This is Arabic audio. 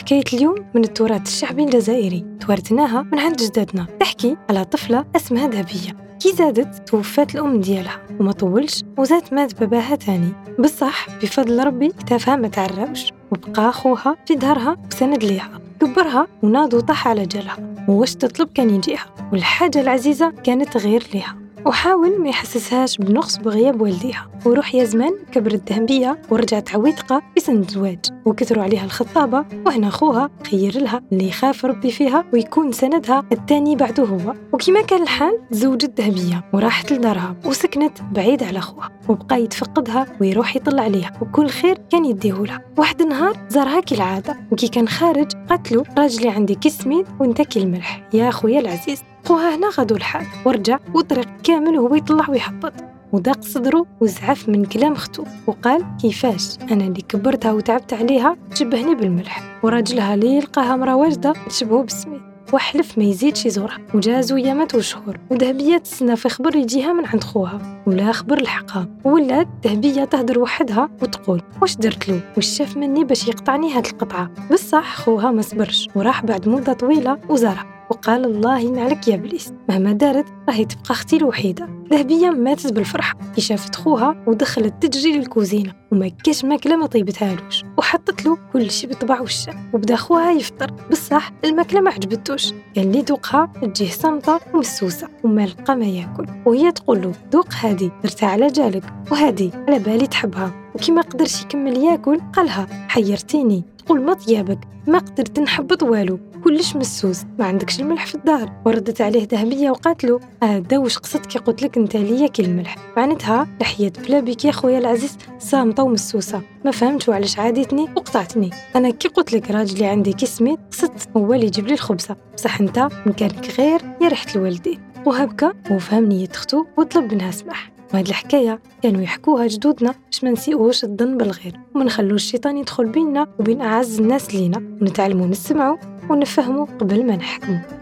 حكاية اليوم من التراث الشعبي الجزائري توارثناها من عند جدادنا. تحكي على طفلة اسمها ذهبية. كي زادت توفات الأم ديالها وما طولش وزات مات باباها تاني. بصح بفضل ربي كتافها ما تعرفش وبقى أخوها في دارها وسند ليها. كبرها وناض وطاح على جالها وواش تطلب كان يجيها والحاجة العزيزة كانت غير ليها. وحاول ما يحسسهاش بنقص بغياب والديها. وروح يا زمان كبرت ذهبية ورجعت عويتقة بسن الزواج وكثروا عليها الخطابة. وهنا أخوها خير لها اللي يخاف ربي فيها ويكون سندها الثاني بعده هو. وكما كان الحال تزوجت ذهبية وراحت لدارها وسكنت بعيد على أخوها وبقى يتفقدها ويروح يطلع عليها. وكل خير كان يديهولها واحد النهار زارها كالعادة. وكي كان خارج قتلو راجلي عندي كي سميد وانت كي الملح يا أخويا العزيز. خوها هنا غدو الحال. ورجع وطريق كامل وهو يطلع ويحبط وداق صدره وزعف من كلام ختو. وقال كيفاش؟ أنا اللي كبرتها وتعبت عليها تشبهني بالملح. وراجلها اللي يلقاها مرا واجدة تشبهه بالسميد وحلف ما يزيدش يزورها. وجازوا ايامات وشهور. وذهبية تسنى في خبر يجيها من عند خوها. ولا خبر لحقها. ولات ذهبية تهدر وحدها وتقول واش درت له واش شاف مني باش يقطعني هاد القطعة؟ بصح خوها ما صبرش. وراح بعد مدة طويلة وزارها. وقال الله ينعلك يا بليس مهما دارت راهي تبقى أختي الوحيدة. ذهبية ماتت بالفرحة كي شافت خوها ودخلت تجري للكوزينة وما كاش ماكلة ما طيبتهالوش. وحطت له كل شيء بطبع وشه وبدا خوها يفطر. بصح الماكلة ما عجبتوش. قال لي دوقها تجيه صامته ومسوسة وما لقى ما ياكل. وهي تقول له دوق هادي درتها على جالك. وهادي على بالي تحبها. وكي قدرش يكمل ياكل قالها حيرتيني. تقول ما طيابك ما قدرت نحبط والو. كلش مسوس ما عندكش الملح في الدار. وردت عليه ذهبية وقالت له هذا واش قصدك؟ كي قلت لك أنت ليا كي الملح. معناتها لحية بلا بك يا خويا العزيز صامتة ومسوسة. ما فهمتش وعلاش عاديتني؟ وقطعتني. أنا كي قلت لك راجلي عندي كي سميت قصدت هو اللي يجيب لي الخبزة. بصح أنت مكانك غير يا ريحة الوالدين. وهبكى وفهم نية اختو وطلب منها سماح. وهاد الحكاية كانوا يحكوها جدودنا باش ما نسيئوش الظن بالغير. وما نخلوش الشيطان يدخل بيننا وبين أعز الناس لينا. ونتعلموا نسمعوا ونفهموا قبل ما نحكموا.